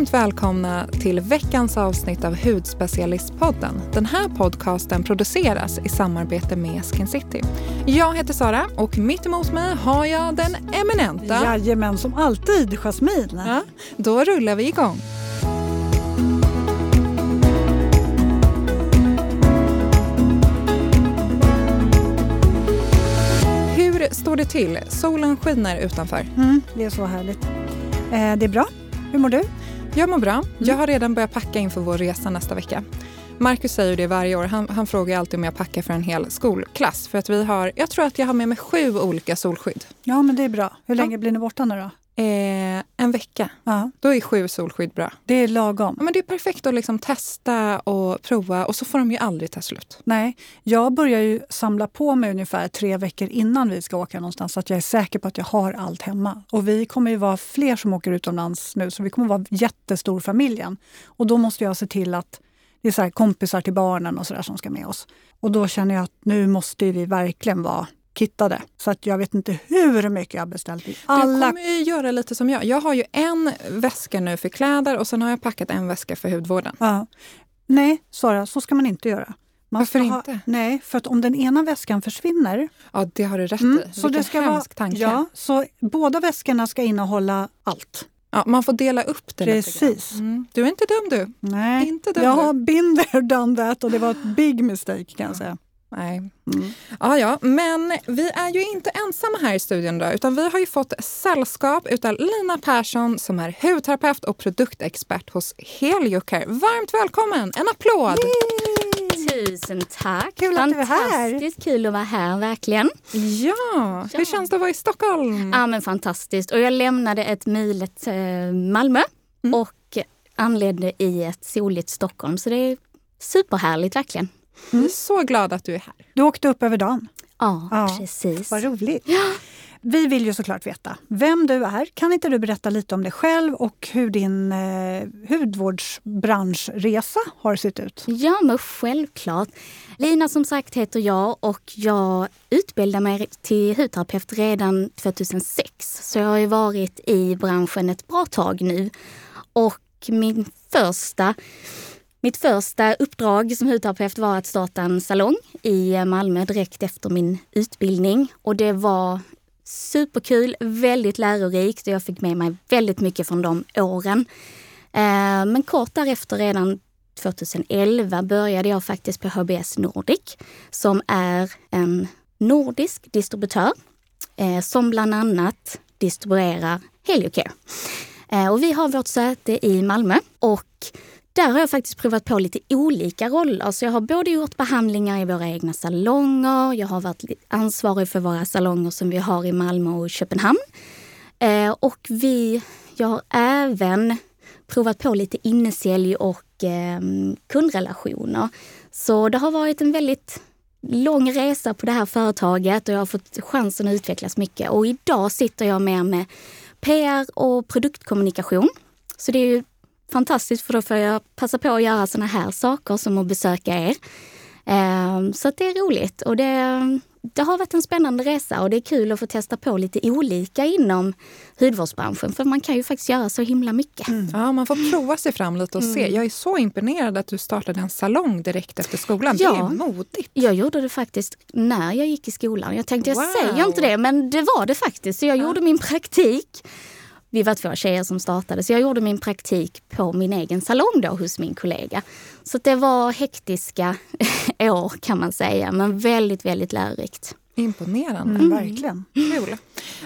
Varmt välkomna till veckans avsnitt av Hudspecialistpodden. Den här podcasten produceras i samarbete med Skin City. Jag heter Sara och mitt emot mig har jag den eminenta... Jajamän, som alltid, Jasmine. Ja, då rullar vi igång. Hur står det till? Solen skiner utanför. Mm, det är så härligt. Eh, det är bra. Hur mår du? Jag mår bra. Jag har redan börjat packa inför vår resa nästa vecka. Marcus säger det varje år. Han, han frågar alltid om jag packar för en hel skolklass. För att vi har, jag tror att jag har med mig sju olika solskydd. Ja, men det är bra. Hur länge blir ni borta nu då? Eh, en vecka. Ja, Då är sju solskydd bra. det är lagom. Ja, men det är perfekt att liksom testa och prova och så får de ju aldrig ta slut. Nej, jag börjar ju samla på mig ungefär tre veckor innan vi ska åka någonstans så att jag är säker på att jag har allt hemma. Och vi kommer ju vara fler som åker utomlands nu så vi kommer vara jättestor familjen. Och då måste jag se till att det är så kompisar till barnen och sådär som ska med oss. Och då känner jag att nu måste vi verkligen vara kittade. Så att jag vet inte hur mycket jag har beställt i Du alla kommer ju göra lite som jag. Jag har ju en väska nu för kläder och sen har jag packat en väska för hudvården. Ja. Nej, Sara, så ska man inte göra. Man Varför ska ha- inte? Nej, för att om den ena väskan försvinner... Ja, det har du rätt Mm, i. Vilken hemsk tanke. Ja, så båda väskorna ska innehålla allt. Ja, man får dela upp det Precis. Mm. Du är inte dum du. Nej, Inte dum jag du. there, done that och det var ett big mistake kan jag säga. Nej. Mm. Ja, ja, men vi är ju inte ensamma här i studion då, utan vi har ju fått sällskap utav Lina Persson som är hudterapeut och produktexpert hos Heliocare. Varmt välkommen! En applåd! Tusen tack! Kul att du är här. Fantastiskt kul att vara här, verkligen. Ja, hur känns det att vara i Stockholm? Ja, men fantastiskt. Och jag lämnade ett milet eh, Malmö Mm. och anlände i ett soligt Stockholm. Så det är superhärligt, verkligen. Vi är så glada att du är här. Du åkte upp över dagen. Ja, Ja, precis. Vad roligt. Vi vill ju såklart veta vem du är. Kan inte du berätta lite om dig själv och hur din eh, hudvårdsbranschresa har sett ut? Ja, men självklart. Lina som sagt heter jag och jag utbildade mig till hudterapeut redan 2006. Så jag har ju varit i branschen ett bra tag nu. Och min första, mitt första uppdrag som hudterapeut var att starta en salong i eh, Malmö direkt efter min utbildning. Och det var superkul, väldigt lärorikt och jag fick med mig väldigt mycket från de åren. Eh, men kort därefter, redan 2011, började jag faktiskt på HBS Nordic som är en nordisk distributör eh, som bland annat distribuerar Heliocare. Och vi har vårt säte i Malmö och där har jag faktiskt provat på lite olika roller. Så jag har både gjort behandlingar i våra egna salonger, jag har varit ansvarig för våra salonger som vi har i Malmö och Köpenhamn. Eh, och vi, jag har även provat på lite innesälj och eh, kundrelationer. Så det har varit en väldigt lång resa på det här företaget och jag har fått chansen att utvecklas mycket. Och idag sitter jag mer med PR och produktkommunikation. Så det är ju fantastiskt för då får jag passa på att göra såna här saker som att besöka er. Eh, Så att det är roligt och det, det har varit en spännande resa och det är kul att få testa på lite olika inom hudvårdsbranschen för man kan ju faktiskt göra så himla mycket. Ja, man får prova sig fram lite och se. Jag är så imponerad att du startade en salong direkt efter skolan. Det Ja. är modigt. Jag gjorde det faktiskt när jag gick i skolan. Jag tänkte, Wow. jag säger inte det, men det var det faktiskt. Så jag gjorde min praktik. Vi var två tjejer som startade, så jag gjorde min praktik på min egen salong då hos min kollega. Så det var hektiska år kan man säga, men väldigt, väldigt lärorikt. Imponerande. Mm, Verkligen. Kul.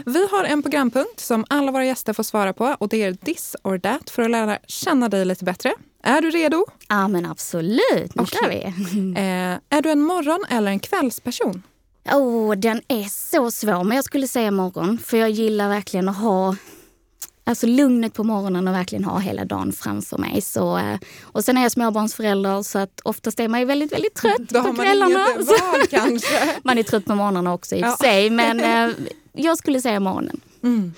Vi har en programpunkt som alla våra gäster får svara på och det är this or that för att lära känna dig lite bättre. Är du redo? Ja men absolut, nu Okej. kör vi. Eh, är du en morgon eller en kvällsperson? Åh, den är så svår, men jag skulle säga morgon. För jag gillar verkligen att ha alltså lugnet på morgonen och verkligen ha hela dagen framför mig. Så, eh, och sen är jag småbarnsförälder så att oftast är man ju väldigt, väldigt trött Då på man kvällarna. val kanske. Man är trött på morgnarna också i och Ja. för sig, men eh, jag skulle säga morgonen. Mm.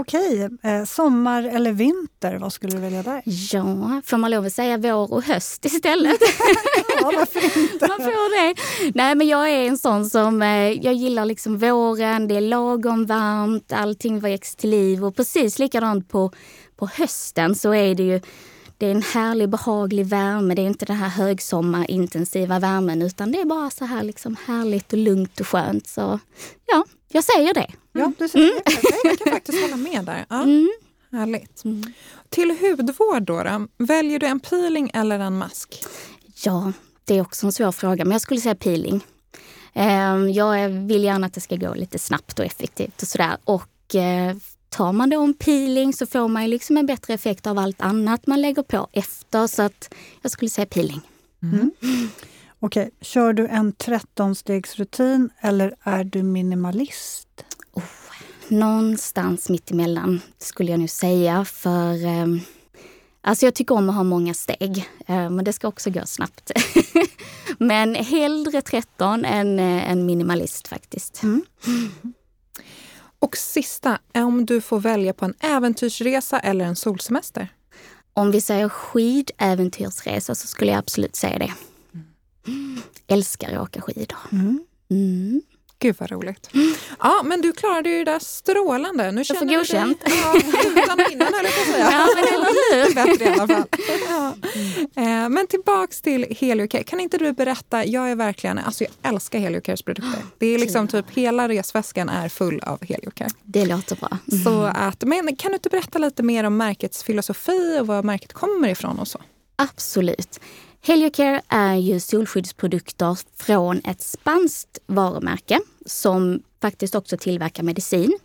Okej, eh, sommar eller vinter, vad skulle du välja där? Ja, får man lov att säga vår och höst istället? ja, varför inte? man får det. Nej, men jag är en sån som, eh, jag gillar liksom våren, det är lagom varmt, allting väcks till liv och precis likadant på, på hösten så är det ju det är en härlig behaglig värme. Det är inte den här högsommarintensiva värmen utan det är bara så här liksom härligt och lugnt och skönt. Så ja, jag säger det. Ja, du säger mm. det. Jag kan faktiskt hålla med där. Ja. Mm. Härligt. Mm. Till hudvård då, då, väljer du en peeling eller en mask? Ja, det är också en svår fråga, men jag skulle säga peeling. Ehm, jag vill gärna att det ska gå lite snabbt och effektivt och sådär. Och eh, tar man då en peeling så får man liksom en bättre effekt av allt annat man lägger på efter. Så att jag skulle säga peeling. Mm. Okej, okay. kör du en 13-stegsrutin eller är du minimalist? Oh, någonstans mittemellan skulle jag nu säga. För eh, Alltså jag tycker om att ha många steg, eh, men det ska också gå snabbt. men hellre 13 än eh, en minimalist faktiskt. Mm. Och sista, om du får välja på en äventyrsresa eller en solsemester? Om vi säger skidäventyrsresa så skulle jag absolut säga det. Mm. Älskar att åka skidor. Mm. Mm. Gud vad roligt. Ja, men du klarade ju det där strålande. Nu jag får godkänt. Ja, utan innan höll jag på att säga. Ja, men eller hur? Bättre i alla fall. Ja. Eh, men tillbaks till Heliocare. Kan inte du berätta? Jag är verkligen, alltså jag älskar Heliocares produkter. Det är liksom typ hela resväskan är full av Heliocare. Det låter bra. Mm. Så att, men kan du inte berätta lite mer om märkets filosofi och var märket kommer ifrån och så? Absolut. Heliocare är ju solskyddsprodukter från ett spanskt varumärke som faktiskt också tillverkar medicin.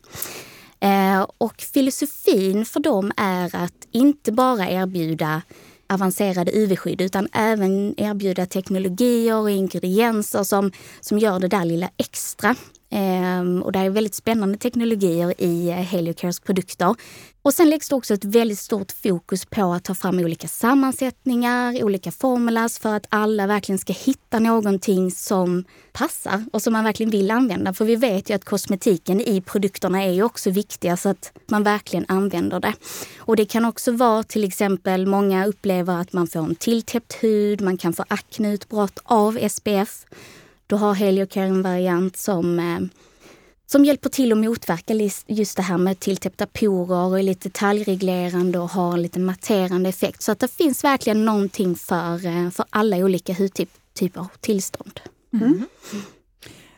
Eh, och filosofin för dem är att inte bara erbjuda avancerade UV-skydd utan även erbjuda teknologier och ingredienser som, som gör det där lilla extra. Ehm, och det är väldigt spännande teknologier i eh, Heliocares produkter. Och sen läggs det också ett väldigt stort fokus på att ta fram olika sammansättningar, olika formulas för att alla verkligen ska hitta någonting som passar och som man verkligen vill använda. För vi vet ju att kosmetiken i produkterna är ju också viktiga så att man verkligen använder det. Och det kan också vara till exempel, många upplever att man får en tilltäppt hud, man kan få akneutbrott av SPF. Då har Heliocare en variant som, eh, som hjälper till att motverka just det här med tilltäppta porer och är lite detaljreglerande och har lite matterande effekt. Så att det finns verkligen någonting för, eh, för alla olika hudtyper och tillstånd. Mm. Mm.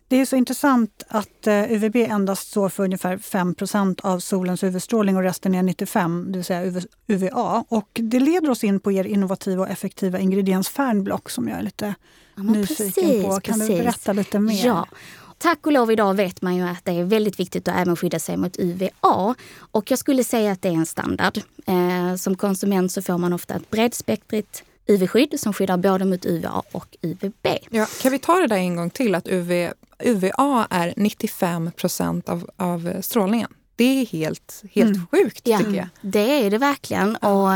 Det är så intressant att eh, UVB endast står för ungefär 5% av solens UV-strålning och resten är 95, det vill säga UVA. Och det leder oss in på er innovativa och effektiva ingrediens Fernblock som jag är lite ja, nyfiken precis, på. Kan precis. du berätta lite mer? Ja. Tack och lov idag vet man ju att det är väldigt viktigt att även skydda sig mot UVA. Och jag skulle säga att det är en standard. Eh, som konsument så får man ofta ett bredspektrigt UV-skydd som skyddar både mot UVA och UVB. Ja, kan vi ta det där en gång till, att UV, UVA är 95 procent av, av strålningen. Det är helt, helt mm. sjukt ja, tycker jag. Det är det verkligen. Och,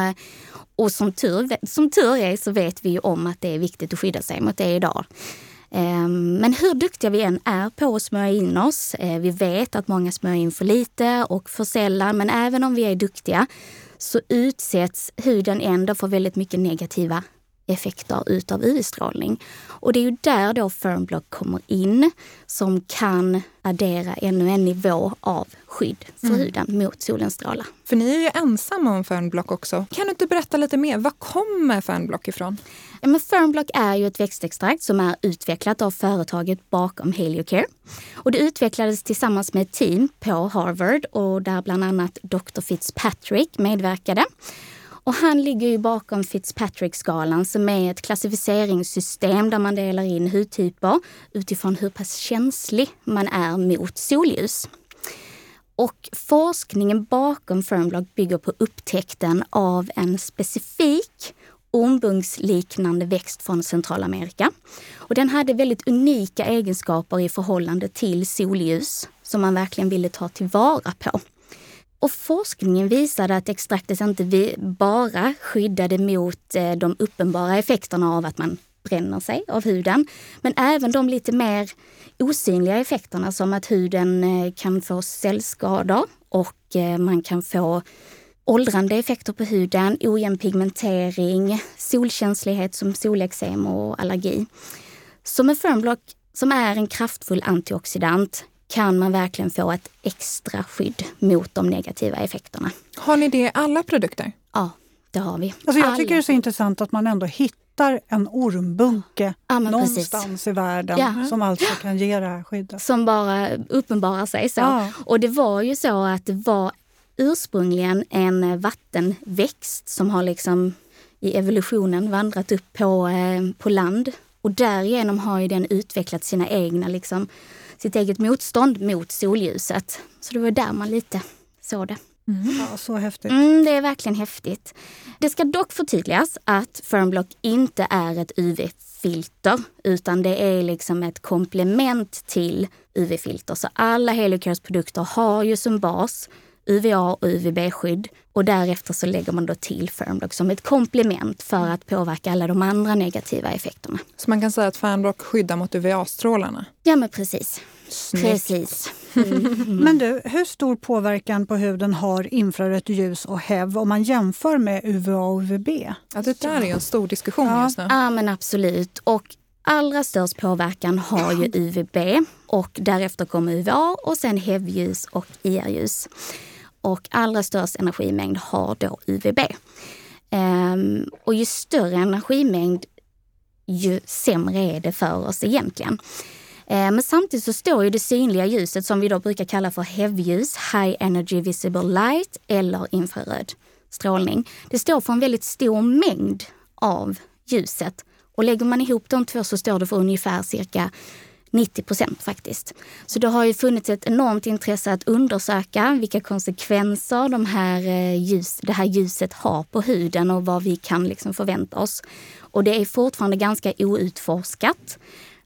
och som tur, som tur är så vet vi ju om att det är viktigt att skydda sig mot det idag. Ehm, men hur duktiga vi än är på att smörja in oss, eh, vi vet att många smörjer in för lite och för sällan, men även om vi är duktiga så utsätts huden ändå för väldigt mycket negativa effekter utav UV-strålning. Och det är ju där då Firmblock kommer in som kan addera ännu en nivå av skydd för mm. huden mot solens strålar. För ni är ju ensamma om Fernblock också. Kan du inte berätta lite mer? Var kommer Fernblock ifrån? Ja, men Fernblock är ju ett växtextrakt som är utvecklat av företaget bakom Heliocare. Och det utvecklades tillsammans med ett team på Harvard och där bland annat Dr. Fitzpatrick medverkade. Och han ligger ju bakom Fitzpatrick-skalan som är ett klassificeringssystem där man delar in hudtyper utifrån hur pass känslig man är mot solljus. Och forskningen bakom Fernblock bygger på upptäckten av en specifik ormbunksliknande växt från Centralamerika. Och den hade väldigt unika egenskaper i förhållande till solljus som man verkligen ville ta tillvara på. Och forskningen visade att extraktet inte bara skyddade mot eh, de uppenbara effekterna av att man bränner sig av huden, men även de lite mer osynliga effekterna som att huden eh, kan få cellskador och eh, man kan få åldrande effekter på huden, ojämn pigmentering, solkänslighet som solexem och allergi. Så med Firmblock, som är en kraftfull antioxidant, kan man verkligen få ett extra skydd mot de negativa effekterna. Har ni det i alla produkter? Ja, det har vi. Alltså jag tycker det är så intressant att man ändå hittar en ormbunke ja, någonstans precis. i världen ja. som alltså kan ge det här skyddet. Som bara uppenbarar sig så. Ja. Och det var ju så att det var ursprungligen en vattenväxt som har liksom i evolutionen vandrat upp på, eh, på land. Och därigenom har ju den utvecklat sina egna, liksom, sitt eget motstånd mot solljuset. Så det var där man lite såg det. Mm. Ja, så häftigt. Mm, det är verkligen häftigt. Det ska dock förtydligas att Fernblock inte är ett UV-filter utan det är liksom ett komplement till UV-filter. Så alla Heliocures produkter har ju som bas UVA och UVB-skydd och därefter så lägger man då till Fernblock som ett komplement för att påverka alla de andra negativa effekterna. Så man kan säga att Fernblock skyddar mot UVA-strålarna? Ja men precis. Snyggt. Precis. Mm. Men du, hur stor påverkan på huden har infrarött ljus och HEV om man jämför med UVA och UVB? Ja, det där är en stor diskussion ja. just nu. Ja, men absolut. Och allra störst påverkan har ju UVB och därefter kommer UVA och sen HEV-ljus och IR-ljus och allra störst energimängd har då UVB. Um, ehm, och ju större energimängd, ju sämre är det för oss egentligen. Ehm, men samtidigt så står ju det synliga ljuset som vi då brukar kalla för HEV-ljus, High Energy Visible Light eller infraröd strålning. Det står för en väldigt stor mängd av ljuset och lägger man ihop de två så står det för ungefär cirka 90 procent faktiskt. Så det har ju funnits ett enormt intresse att undersöka vilka konsekvenser de här eh, ljus, det här ljuset har på huden och vad vi kan liksom förvänta oss. Och det är fortfarande ganska outforskat.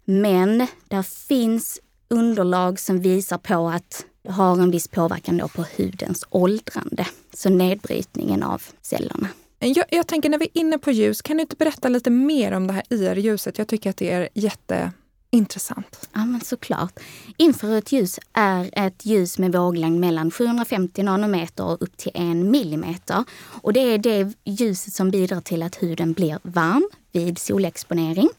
Men det finns underlag som visar på att det har en viss påverkan då på hudens åldrande. Så nedbrytningen av cellerna. Jag, jag tänker när vi är inne på ljus, kan du inte berätta lite mer om det här IR-ljuset? Jag tycker att det är jätte Intressant. Ja, men såklart. Infrarött ljus är ett ljus med våglängd mellan 750 nanometer och upp till en millimeter. Och det är det ljuset som bidrar till att huden blir varm vid solexponering.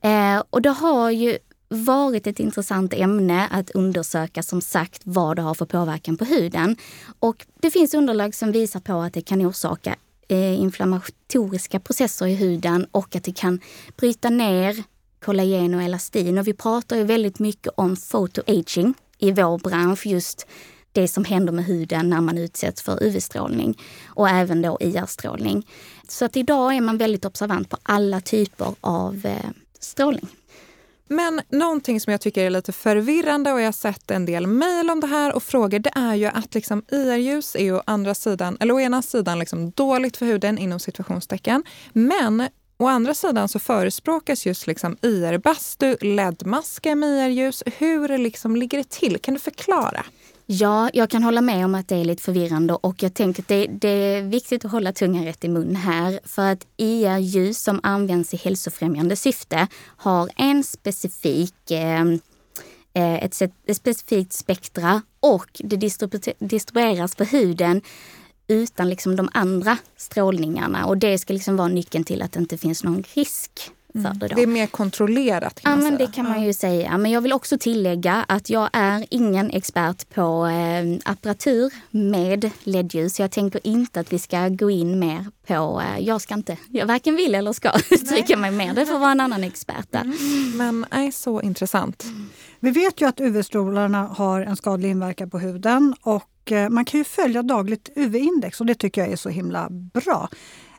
Eh, och det har ju varit ett intressant ämne att undersöka som sagt vad det har för påverkan på huden. Och det finns underlag som visar på att det kan orsaka eh, inflammatoriska processer i huden och att det kan bryta ner kollagen och elastin. Och vi pratar ju väldigt mycket om photoaging i vår bransch, just det som händer med huden när man utsätts för UV-strålning och även då IR-strålning. Så att idag är man väldigt observant på alla typer av eh, strålning. Men någonting som jag tycker är lite förvirrande och jag har sett en del mejl om det här och frågor, det är ju att liksom IR-ljus är å andra sidan, eller å ena sidan liksom dåligt för huden inom situationstecken. Men Å andra sidan så förespråkas just liksom IR-bastu, LED-masker med IR-ljus. Hur liksom ligger det till? Kan du förklara? Ja, jag kan hålla med om att det är lite förvirrande och jag tänker att det, det är viktigt att hålla tungan rätt i mun här. För att IR-ljus som används i hälsofrämjande syfte har en specifik eh, eh ett, ett specifikt spektra och det distribueras på huden utan liksom de andra strålningarna. Och det ska liksom vara nyckeln till att det inte finns någon risk för mm. det. Då. Det är mer kontrollerat kan ja, men det kan man ju säga. Men jag vill också tillägga att jag är ingen expert på eh, apparatur med ledljus. Jag tänker inte att vi ska gå in mer på, eh, jag ska inte, jag varken vill eller ska uttrycka mig mer. Det får vara en annan expert där. Mm. Men är så intressant. Vi vet ju att UV-strålarna har en skadlig inverkan på huden och Eh, man kan ju följa dagligt UV-index och det tycker jag är så himla bra.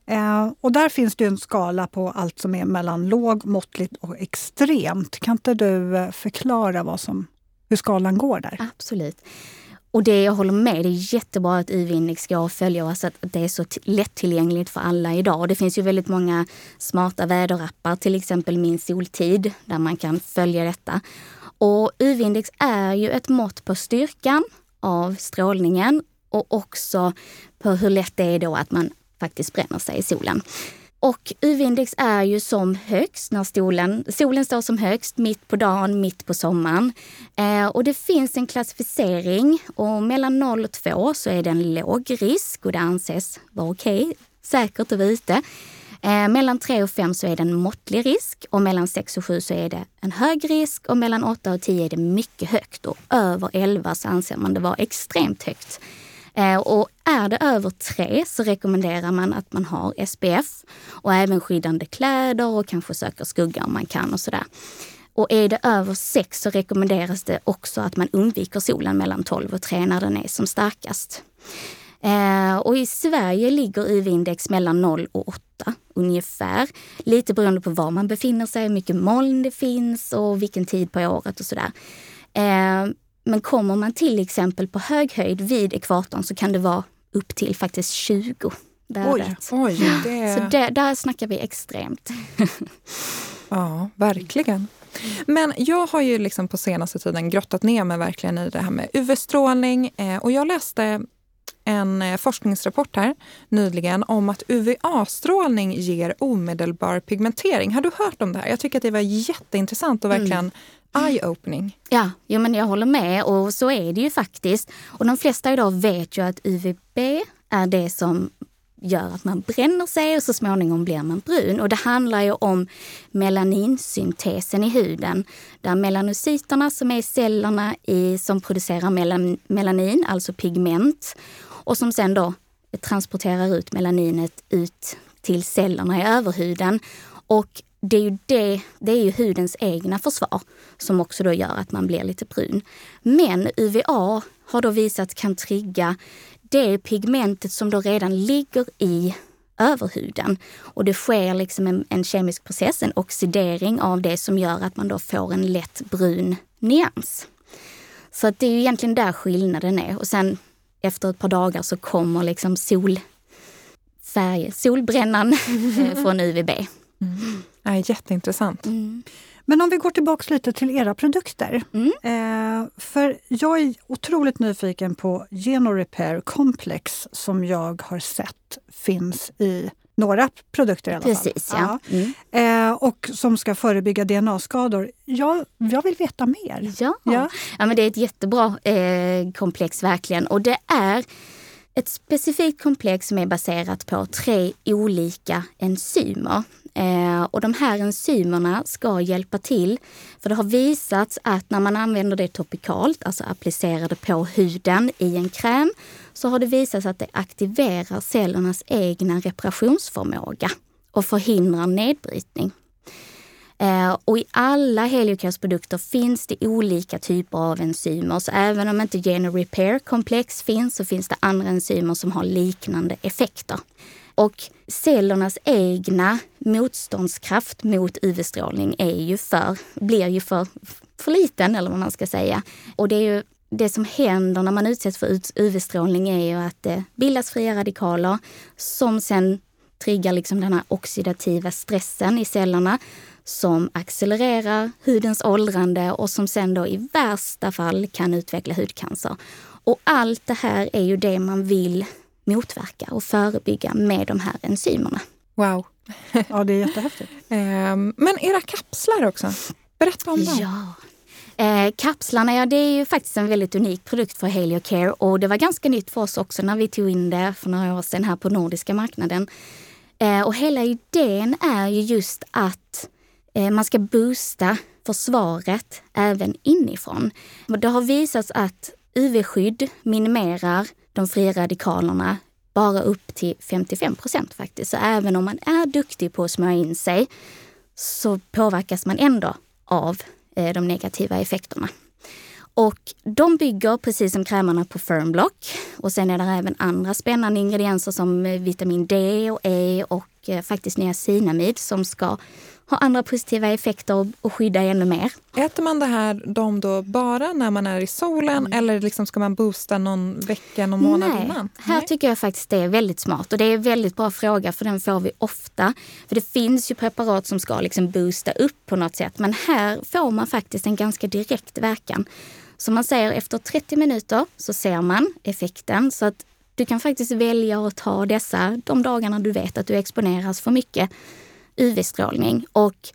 Eh, och där finns det en skala på allt som är mellan låg, måttligt och extremt. Kan inte du eh, förklara vad som, hur skalan går där? Absolut. Och det jag håller med, det är jättebra att UV-index går att följa och att det är så lättillgängligt för alla idag. Det finns ju väldigt många smarta väderappar, till exempel Min soltid, där man kan följa detta. Och UV-index är ju ett mått på styrkan av strålningen och också på hur lätt det är då att man faktiskt bränner sig i solen. Och UV-index är ju som högst när solen, solen står som högst mitt på dagen, mitt på sommaren. Eh, och det finns en klassificering och mellan 0 och 2 så är det en låg risk och det anses vara okej, okay, säkert att vara ute. Eh, mellan 3 och 5 så är det en måttlig risk och mellan 6 och 7 så är det en hög risk och mellan 8 och 10 är det mycket högt och över 11 så anser man det vara extremt högt. Eh, och är det över 3 så rekommenderar man att man har SPF och även skyddande kläder och kanske söker skugga om man kan och sådär. Och är det över 6 så rekommenderas det också att man undviker solen mellan 12 och 3 när den är som starkast. Eh, och i Sverige ligger UV-index mellan 0 och 8 ungefär. Lite beroende på var man befinner sig, hur mycket moln det finns och vilken tid på året och sådär. Eh, men kommer man till exempel på hög höjd vid ekvatorn så kan det vara upp till faktiskt 20 värdet. Oj, oj, det... Så det, där snackar vi extremt. ja, verkligen. Men jag har ju liksom på senaste tiden grottat ner mig verkligen i det här med UV-strålning eh, och jag läste en eh, forskningsrapport här nyligen om att UVA-strålning ger omedelbar pigmentering. Har du hört om det här? Jag tycker att det var jätteintressant och verkligen mm. eye-opening. Ja, jo, men jag håller med och så är det ju faktiskt. Och de flesta idag vet ju att UVB är det som gör att man bränner sig och så småningom blir man brun. Och det handlar ju om melaninsyntesen i huden. Där melanocyterna som är cellerna i, som producerar melanin, alltså pigment, och som sen då transporterar ut melaninet ut till cellerna i överhuden. Och det är ju, det, det är ju hudens egna försvar som också då gör att man blir lite brun. Men UVA har då visat kan trigga det pigmentet som då redan ligger i överhuden. Och det sker liksom en, en, kemisk process, en oxidering av det som gör att man då får en lätt brun nyans. Så att det är ju egentligen där skillnaden är. Och sen efter ett par dagar så kommer liksom solfärg, solbrännan eh, från UVB. Mm. Ja, jätteintressant. Mm. Men om vi går tillbaka lite till era produkter. Mm. Eh, för jag är otroligt nyfiken på Genorepair Complex som jag har sett finns i några produkter i alla Precis, fall. Ja. ja. Mm. Eh, och som ska förebygga DNA-skador. Jag, jag vill veta mer. Ja, ja. ja men det är ett jättebra eh, komplex verkligen. Och det är ett specifikt komplex som är baserat på tre olika enzymer. Eh, och de här enzymerna ska hjälpa till, för det har visats att när man använder det topikalt, alltså applicerar det på huden i en kräm, så har det visats att det aktiverar cellernas egna reparationsförmåga och förhindrar nedbrytning. Eh, och i alla heliokasprodukter finns det olika typer av enzymer. Så även om inte Gene Repair-komplex finns så finns det andra enzymer som har liknande effekter. Och cellernas egna motståndskraft mot UV-strålning är ju för, blir ju för, för liten, eller vad man ska säga. Och det är ju det som händer när man utsätts för UV-strålning är ju att det bildas fria radikaler som sen triggar liksom den här oxidativa stressen i cellerna som accelererar hudens åldrande och som sen då i värsta fall kan utveckla hudcancer. Och allt det här är ju det man vill motverka och förebygga med de här enzymerna. Wow. ja, det är jättehäftigt. Ehm, men era kapslar också, berätta om dem. Ja. Eh, kapslarna, ja, det är ju faktiskt en väldigt unik produkt för Halio Care och det var ganska nytt för oss också när vi tog in det för några år sedan här på nordiska marknaden. Eh, och hela idén är ju just att eh, man ska boosta försvaret även inifrån. Det har visats att UV-skydd minimerar de fria radikalerna bara upp till 55 procent faktiskt. Så även om man är duktig på att smörja in sig så påverkas man ändå av eh, de negativa effekterna. Och de bygger precis som krämerna på Firmblock. Och sen är det även andra spännande ingredienser som eh, vitamin D och E och eh, faktiskt niacinamid som ska ha andra positiva effekter och, skydda ännu mer. Äter man det här de då bara när man är i solen mm. eller liksom ska man boosta någon vecka, någon månad Nej. innan? Här Nej. tycker jag faktiskt det är väldigt smart och det är en väldigt bra fråga för den får vi ofta. För det finns ju preparat som ska liksom boosta upp på något sätt men här får man faktiskt en ganska direkt verkan. Så man säger efter 30 minuter så ser man effekten så att du kan faktiskt välja att ta dessa de dagarna du vet att du exponeras för mycket UV-strålning. Och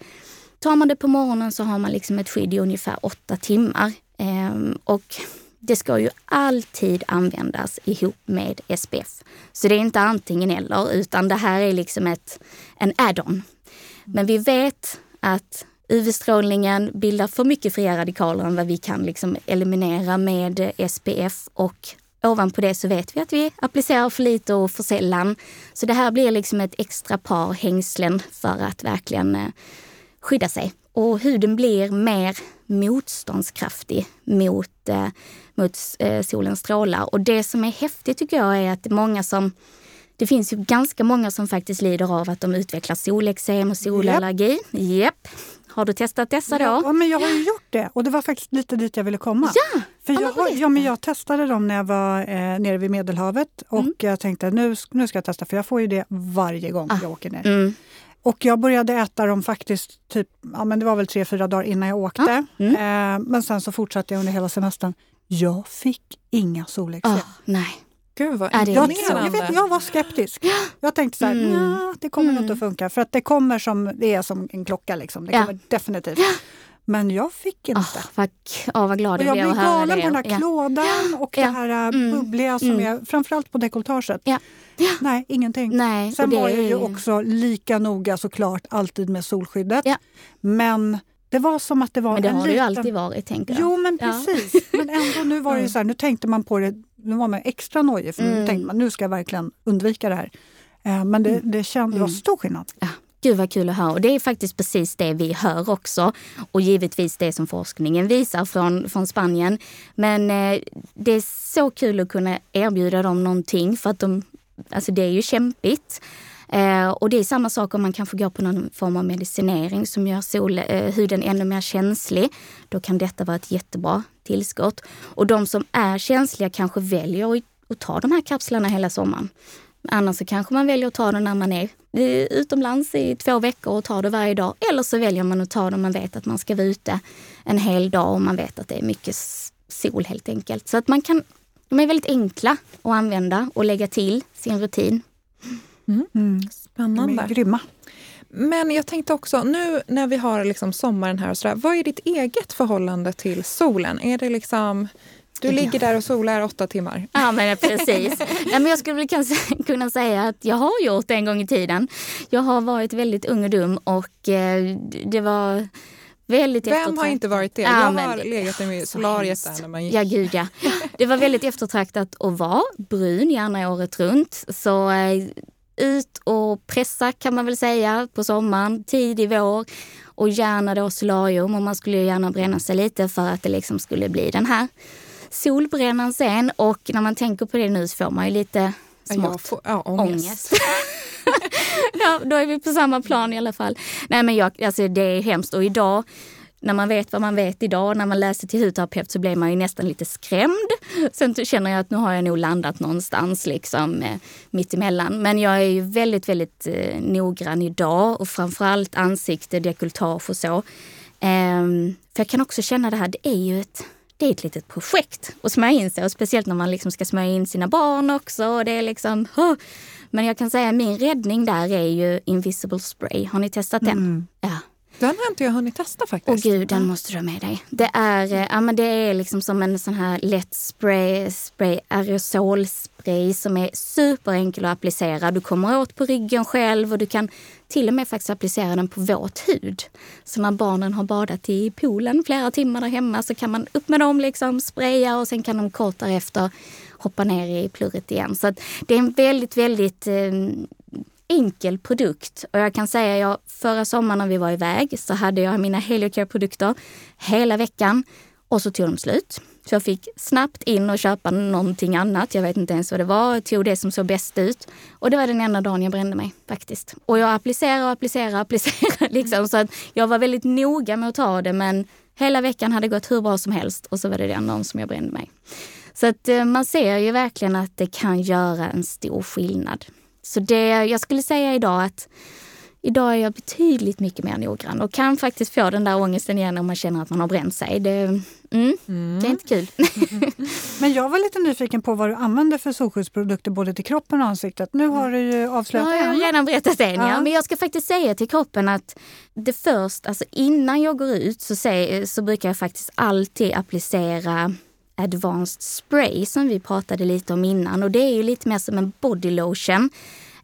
tar man det på morgonen så har man liksom ett skydd i ungefär åtta timmar. Ehm, och det ska ju alltid användas ihop med SPF. Så det är inte antingen eller, utan det här är liksom ett, en add-on. Men vi vet att UV-strålningen bildar för mycket fria radikaler än vad vi kan liksom eliminera med SPF och ovanpå det så vet vi att vi applicerar för lite och för sällan. Så det här blir liksom ett extra par hängslen för att verkligen eh, skydda sig. Och huden blir mer motståndskraftig mot, eh, mot eh, solens strålar. Och det som är häftigt tycker jag är att många som det finns ju ganska många som faktiskt lider av att de utvecklar solexem och solallergi. Japp. Yep. Har du testat dessa då? Ja, men jag har ju gjort det och det var faktiskt lite dit jag ville komma. Ja, För ja, jag, har, ja, men jag testade dem när jag var eh, nere vid Medelhavet och Mm. jag tänkte nu, nu ska jag testa för jag får ju det varje gång Ah. jag åker ner. Mm. Och jag började äta dem faktiskt typ, ja men det var väl tre, fyra dagar innan jag åkte. Mm. Eh, men sen så fortsatte jag under hela semestern. Jag fick inga solexem. Ah, nej. Gud vad Ja, det är Jag, jag, vet, jag var skeptisk. Jag tänkte så här, Mm. "Nja, det kommer Mm. inte att funka. För att det kommer som, det är som en klocka. Liksom. Det Ja. kommer definitivt. Men jag fick inte. Ah, vad, oh, vad glad och jag blev att höra galen det. på den här Ja. klådan och Ja. det här äh, Mm. bubbliga som Mm. är framförallt på dekolletaget. Ja. Nej, ingenting. Nej, Sen var jag ju är- också lika noga såklart alltid med solskyddet. Ja. Men det var som att det var Men det en har det ju liten... alltid varit, tänker jag. Jo, men Ja. precis. Men ändå, nu var det Mm. så här, nu tänkte man på det, nu var man extra nojig för nu Mm. tänkte man nu ska jag verkligen undvika det här. Eh, Men det, det, känd, det var Mm. stor skillnad. Ja, gud vad kul att höra. Och det är faktiskt precis det vi hör också. Och givetvis det som forskningen visar från, från Spanien. Men eh, det är så kul att kunna erbjuda dem någonting för att de, alltså det är ju kämpigt. Eh, och det är samma sak om man kanske går på någon form av medicinering som gör sol, eh, huden ännu mer känslig. Då kan detta vara ett jättebra tillskott. Och de som är känsliga kanske väljer att, att ta de här kapslarna hela sommaren. Annars så kanske man väljer att ta det när man är eh, utomlands i två veckor och tar det varje dag. Eller så väljer man att ta det om man vet att man ska vara ute en hel dag och man vet att det är mycket sol helt enkelt. Så att man kan, de är väldigt enkla att använda och lägga till sin rutin. Mm. De är Spännande. grymma. Men jag tänkte också, nu när vi har liksom sommaren här och sådär, vad är ditt eget förhållande till solen? Är det liksom, du ligger där och solar åtta timmar? Ja men precis. ja, men jag skulle väl kunna säga att jag har gjort det en gång i tiden. Jag har varit väldigt ung och dum och eh, det var väldigt Vem har eftertraktat. inte varit det? Ja, jag men har legat i så solariet där när man gick. Ja, gud ja. Det var väldigt eftertraktat att vara brun gärna året runt. Så eh, ut och pressa kan man väl säga på sommaren, tidig vår och gärna då solarium och man skulle ju gärna bränna sig lite för att det liksom skulle bli den här solbrännan sen och när man tänker på det nu så får man ju lite smått får, ja, ångest. ångest. ja, då är vi på samma plan i alla fall. Nej men jag, alltså det är hemskt och idag när man vet vad man vet idag, när man läser till hudterapeut så blir man ju nästan lite skrämd. Sen känner jag att nu har jag nog landat någonstans liksom eh, mittemellan. Men jag är ju väldigt, väldigt eh, noggrann idag och framförallt ansikte, dekolletage och så. Ehm, för jag kan också känna det här, det är ju ett det är ett litet projekt att smörja in sig och speciellt när man liksom ska smörja in sina barn också. Och det är liksom, huh. Men jag kan säga min räddning där är ju Invisible Spray. Har ni testat den? Mm. Ja. Den har inte jag hunnit testa Åh faktiskt. gud, den måste du ha med dig. Det är, eh, ja, men det är liksom som en sån här lätt spray, spray aerosolspray som är superenkel att applicera. Du kommer åt på ryggen själv och du kan till och med faktiskt applicera den på våt hud. Så när barnen har badat i poolen flera timmar där hemma så kan man upp med dem, liksom spraya och sen kan de kort därefter hoppa ner i plurret igen. Så det är en väldigt, väldigt eh, enkel produkt. Och jag kan säga, jag, förra sommaren när vi var iväg så hade jag mina Heliocare-produkter hela veckan och så tog de slut. Så jag fick snabbt in och köpa någonting annat. Jag vet inte ens vad det var. Jag tog det som såg bäst ut. Och det var den enda dagen jag brände mig faktiskt. Och jag applicerar och applicerar och applicerar. Liksom. Så att jag var väldigt noga med att ta det men hela veckan hade gått hur bra som helst och så var det den dagen som jag brände mig. Så att eh, man ser ju verkligen att det kan göra en stor skillnad. Så det, jag skulle säga idag att Idag är jag betydligt mycket mer noggrann och kan faktiskt få den där ångesten igen om man känner att man har bränt sig. Det, mm, mm. det är inte kul. Men jag var lite nyfiken på vad du använder för solskyddsprodukter både till kroppen och ansiktet. Nu har du ju avslöjat en. Jag har redan berättat en, ja. ja. Men jag ska faktiskt säga till kroppen att det först, alltså innan jag går ut så, säg, så brukar jag faktiskt alltid applicera Advanced Spray som vi pratade lite om innan och det är ju lite mer som en body lotion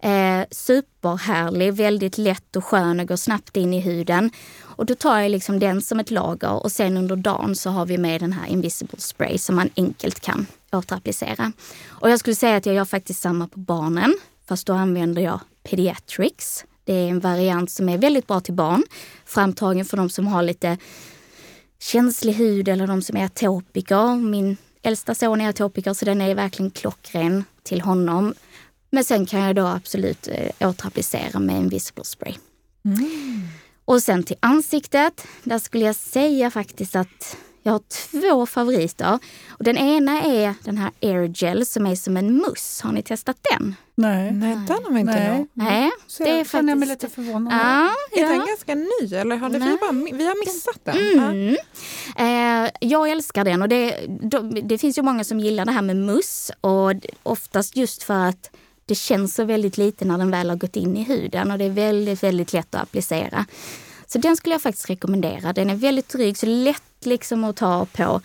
Eh, superhärlig, väldigt lätt och skön och går snabbt in i huden. Och då tar jag liksom den som ett lager och sen under dagen så har vi med den här Invisible Spray som man enkelt kan återapplicera. Och jag skulle säga att jag gör faktiskt samma på barnen, fast då använder jag Pediatrics. Det är en variant som är väldigt bra till barn, framtagen för de som har lite känslig hud eller de som är atopiker. Min äldsta son är atopiker så den är verkligen klockren till honom. Men sen kan jag då absolut eh, återapplicera med en visible spray. Mm. Och sen till ansiktet, där skulle jag säga faktiskt att jag har två favoriter. Och den ena är den här Air Gel som är som en mousse. Har ni testat den? Nej, Nej den har vi inte Nej. Nej. Så det är faktiskt... jag mig lite förvånad. Ja, är ja. den ganska ny eller har det, vi, bara, vi har missat den? Mm. Ja. Eh, jag älskar den och det, det finns ju många som gillar det här med mousse och oftast just för att det känns så väldigt lite när den väl har gått in i huden och det är väldigt, väldigt lätt att applicera. Så den skulle jag faktiskt rekommendera. Den är väldigt dryg, så lätt liksom att ta på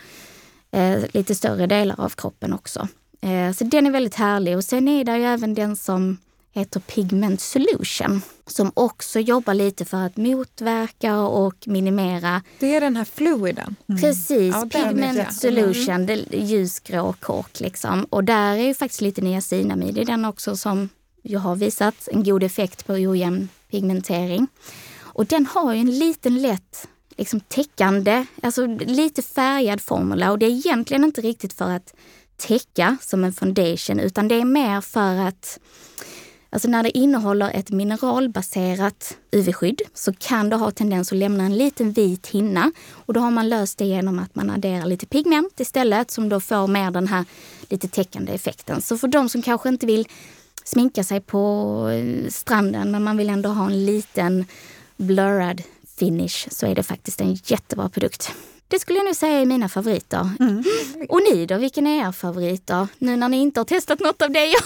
eh, lite större delar av kroppen också. Eh, så den är väldigt härlig och sen är det ju även den som heter Pigment Solution som också jobbar lite för att motverka och minimera. Det är den här fluiden? Mm. Precis, ja, Pigment Solution, mm. det ljusgrå kork liksom. Och där är ju faktiskt lite niacinamid i den också som jag har visat en god effekt på ojämn pigmentering. Och den har ju en liten lätt liksom täckande, alltså lite färgad formula och det är egentligen inte riktigt för att täcka som en foundation utan det är mer för att Alltså när det innehåller ett mineralbaserat UV-skydd så kan det ha tendens att lämna en liten vit hinna. Och då har man löst det genom att man adderar lite pigment istället som då får mer den här lite täckande effekten. Så för de som kanske inte vill sminka sig på stranden men man vill ändå ha en liten blurrad finish så är det faktiskt en jättebra produkt. Det skulle jag nu säga är mina favoriter. Mm. Och ni då, vilken är er favorit då? Nu när ni inte har testat något av det jag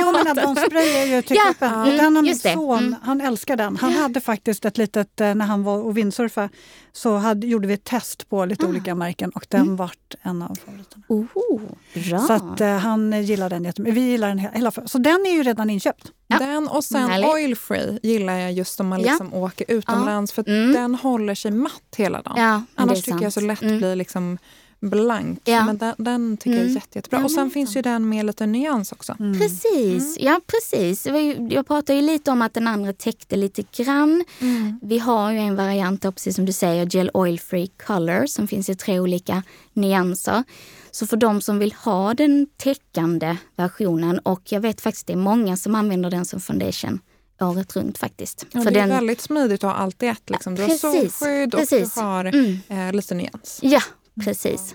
Jo men Adonspray är ju till ja, mm, Den har min son, mm. han älskar den. Han hade faktiskt ett litet, eh, när han var och windsurfade, så hade, gjorde vi ett test på lite ah. olika märken och den mm. vart en av favoriterna. Oh, bra. Så att, uh, han gillar den jättemycket. Vi gillar den hela, så den är ju redan inköpt. Ja. Den och sen Härligt. oil free gillar jag just om man liksom ja. åker utomlands för mm. den håller sig matt hela dagen. Ja, Annars tycker jag så lätt mm. blir liksom blank. Ja. Men den, den tycker mm. jag är mm. jätte, jättebra. Ja, och sen finns ju den med lite nyans också. Mm. Precis, mm. ja precis. Jag pratade ju lite om att den andra täckte lite grann. Mm. Vi har ju en variant, precis som du säger, Gel Oil Free Color som finns i tre olika nyanser. Så för de som vill ha den täckande versionen och jag vet faktiskt det är många som använder den som foundation året runt faktiskt. Ja, för det är den... väldigt smidigt att ha allt i ett. Liksom. Du har solskydd och precis. du har mm. eh, lite nyans. Ja, precis.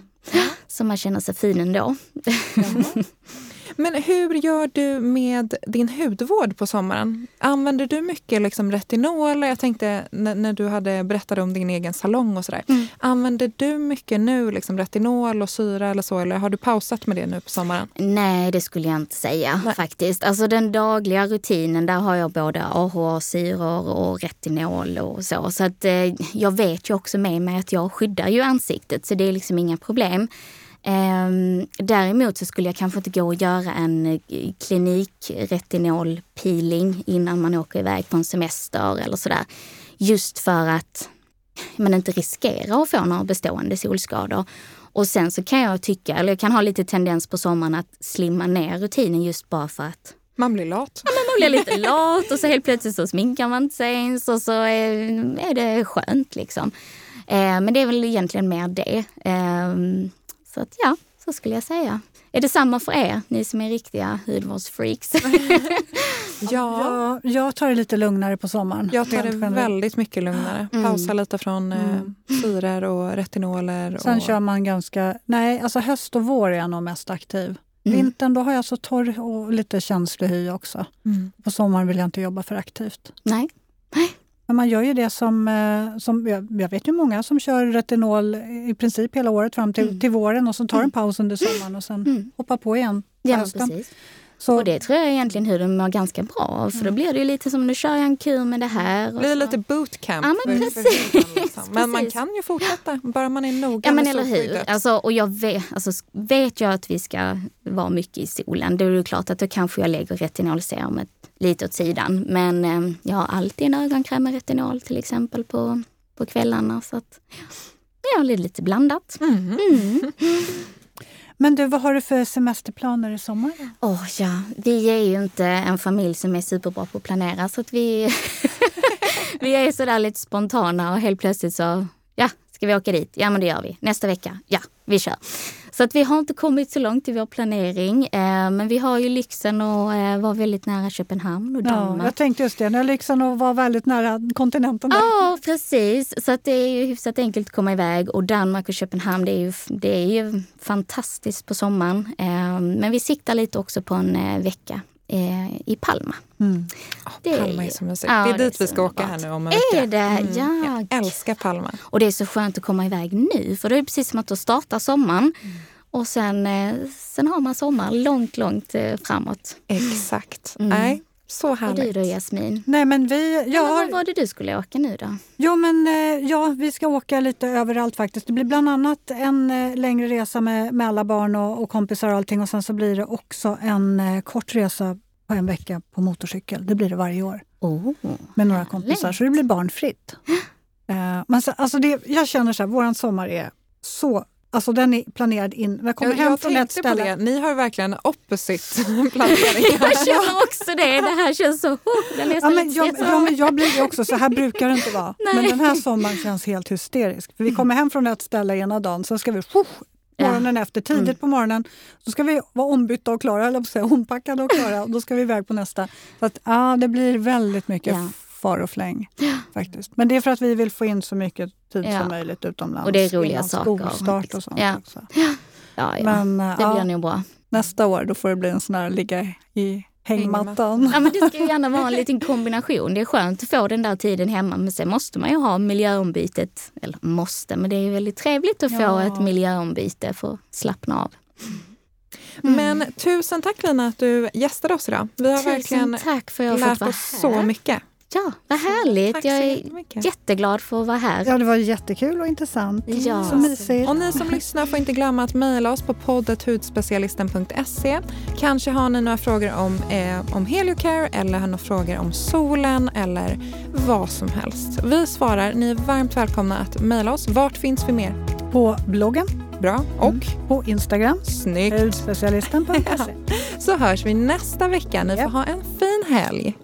Så man känner sig fin ändå. Men hur gör du med din hudvård på sommaren? Använder du mycket liksom retinol? Jag tänkte när, när du hade berättat om din egen salong och sådär. Mm. Använder du mycket nu liksom retinol och syra eller så? Eller har du pausat med det nu på sommaren? Nej, det skulle jag inte säga Nej. faktiskt. Alltså den dagliga rutinen, där har jag både AHA-syror och retinol och så. Så att eh, jag vet ju också med mig att jag skyddar ju ansiktet så det är liksom inga problem. Um, däremot så skulle jag kanske inte gå och göra en eh, klinikretinolpeeling innan man åker iväg på en semester eller sådär. Just för att man inte riskerar att få några bestående solskador. Och sen så kan jag tycka, eller jag kan ha lite tendens på sommaren att slimma ner rutinen just bara för att man blir lat. Ja, man blir lite lat och så helt plötsligt så sminkar man inte sig ens och så är, är det skönt liksom. Eh, men det är väl egentligen mer det. Så att ja, så skulle jag säga. Är det samma för er, ni som är riktiga hudvårdsfreaks? ja. ja, jag tar det lite lugnare på sommaren. Jag tar det väldigt mycket lugnare. Mm. Pausa lite från eh, mm. syror och retinoler. Sen och... kör man ganska... Nej, alltså höst och vår är jag nog mest aktiv. Mm. Vintern då har jag så torr och lite känslig hy också. Mm. På sommaren vill jag inte jobba för aktivt. Nej. Nej, Men man gör ju det som, eh, som jag, jag vet ju många som kör retinol i princip hela året fram till, Mm. till våren och så tar en paus under sommaren och sen Mm. hoppar på igen Ja, hösten. precis. Så, Och det tror jag egentligen hur de mår ganska bra av. För då Mm. blir det ju lite som nu kör jag en kur med det här. Det och blir så- lite bootcamp. Ja, men precis. huden, liksom. Men man Precis. kan ju fortsätta, bara man är noga Ja men med eller hur. Alltså, och jag vet, alltså, vet jag att vi ska vara mycket i solen, då är det klart att då kanske jag lägger retinolserumet lite åt sidan. Men eh, jag har alltid en ögonkräm med retinol till exempel på, på kvällarna. Så att, ja, lite blandat. Mm. Mm. men du, vad har du för semesterplaner i sommar? Åh ja, vi är ju inte en familj som är superbra på att planera så att vi, vi är sådär lite spontana och helt plötsligt så, ska vi åka dit? Ja men det gör vi. Nästa vecka? Ja, vi kör. Så att vi har inte kommit så långt i vår planering. Eh, men vi har ju lyxen att eh, vara väldigt nära Köpenhamn och Ja, Danmark. jag tänkte just det, ni har lyxen att vara väldigt nära kontinenten. där. Ja, precis. Så att det är ju hyfsat enkelt att komma iväg. Och Danmark och Köpenhamn, det är ju, det är ju fantastiskt på sommaren. Eh, men vi siktar lite också på en eh, vecka eh, i Palma. Mm. Det är- Palma är så mysigt. Ja, det är det är dit vi ska åka underbart. här nu om en vecka. Är det? Mm. Ja. Jag älskar Palma. Och det är så skönt att komma iväg nu. För det är precis som att då startar sommaren. Mm. Och sen, eh, sen har man sommar långt, långt eh, framåt. Exakt. Mm. Nej, så Och du härligt. då Jasmin? Nej, men vi, jag Ja, var var det du skulle åka nu då? Jo, men eh, ja, vi ska åka lite överallt faktiskt. Det blir bland annat en eh, längre resa med, med alla barn och, och kompisar och allting. Och sen så blir det också en eh, kort resa på en vecka på motorcykel. Det blir det varje år Oh. med några kompisar. Så det blir barnfritt. Men så, alltså det, jag känner så här, våran sommar är så... Alltså den är planerad in. Jag kommer Jag, hem jag från ett tänkte på ställe. det. Ni har verkligen opposite planering. Jag känner också det. Det här känns så... Oh, den är så Ja, men jag, ja, men jag blir också, så här brukar det inte vara. Nej. Men den här sommaren känns helt hysterisk. För vi kommer hem från ett ställe ena dagen, sen ska vi fuh, morgonen efter, tidigt Mm. på morgonen, så ska vi vara ombytta och klara, eller säga ompackade och klara, och då ska vi iväg på nästa. Så att, ja, det blir väldigt mycket Ja. Far och fläng. Faktiskt. Men det är för att vi vill få in så mycket tid Ja. som möjligt utomlands. Och det är roliga saker. Skolstart och sånt Ja. också. Ja, ja. Men det blir ja, nog bra. nästa år då får det bli en sån här ligga i hängmattan. Ja, men det ska ju gärna vara en liten kombination. Det är skönt att få den där tiden hemma men sen måste man ju ha miljöombytet. Eller måste, men det är ju väldigt trevligt att få Ja. ett miljöombyte för att slappna av. Men tusen tack Lina att du gästade oss idag. Vi har Tusen verkligen tack för att jag lärt oss så mycket. Ja, vad härligt. Tack så jag är jätteglad för att vara här. Ja, det var jättekul och intressant. Ja. Så mysigt. Och ni som lyssnar får inte glömma att mejla oss på poddathudspecialisten.se. Kanske har ni några frågor om, eh, om Heliocare eller har några frågor om solen eller vad som helst. Vi svarar. Ni är varmt välkomna att mejla oss. Vart finns vi mer? På bloggen, Bra. Och på Instagram, snyggt. hudspecialisten.se. Så hörs vi nästa vecka. Ni får Ja. ha en fin helg.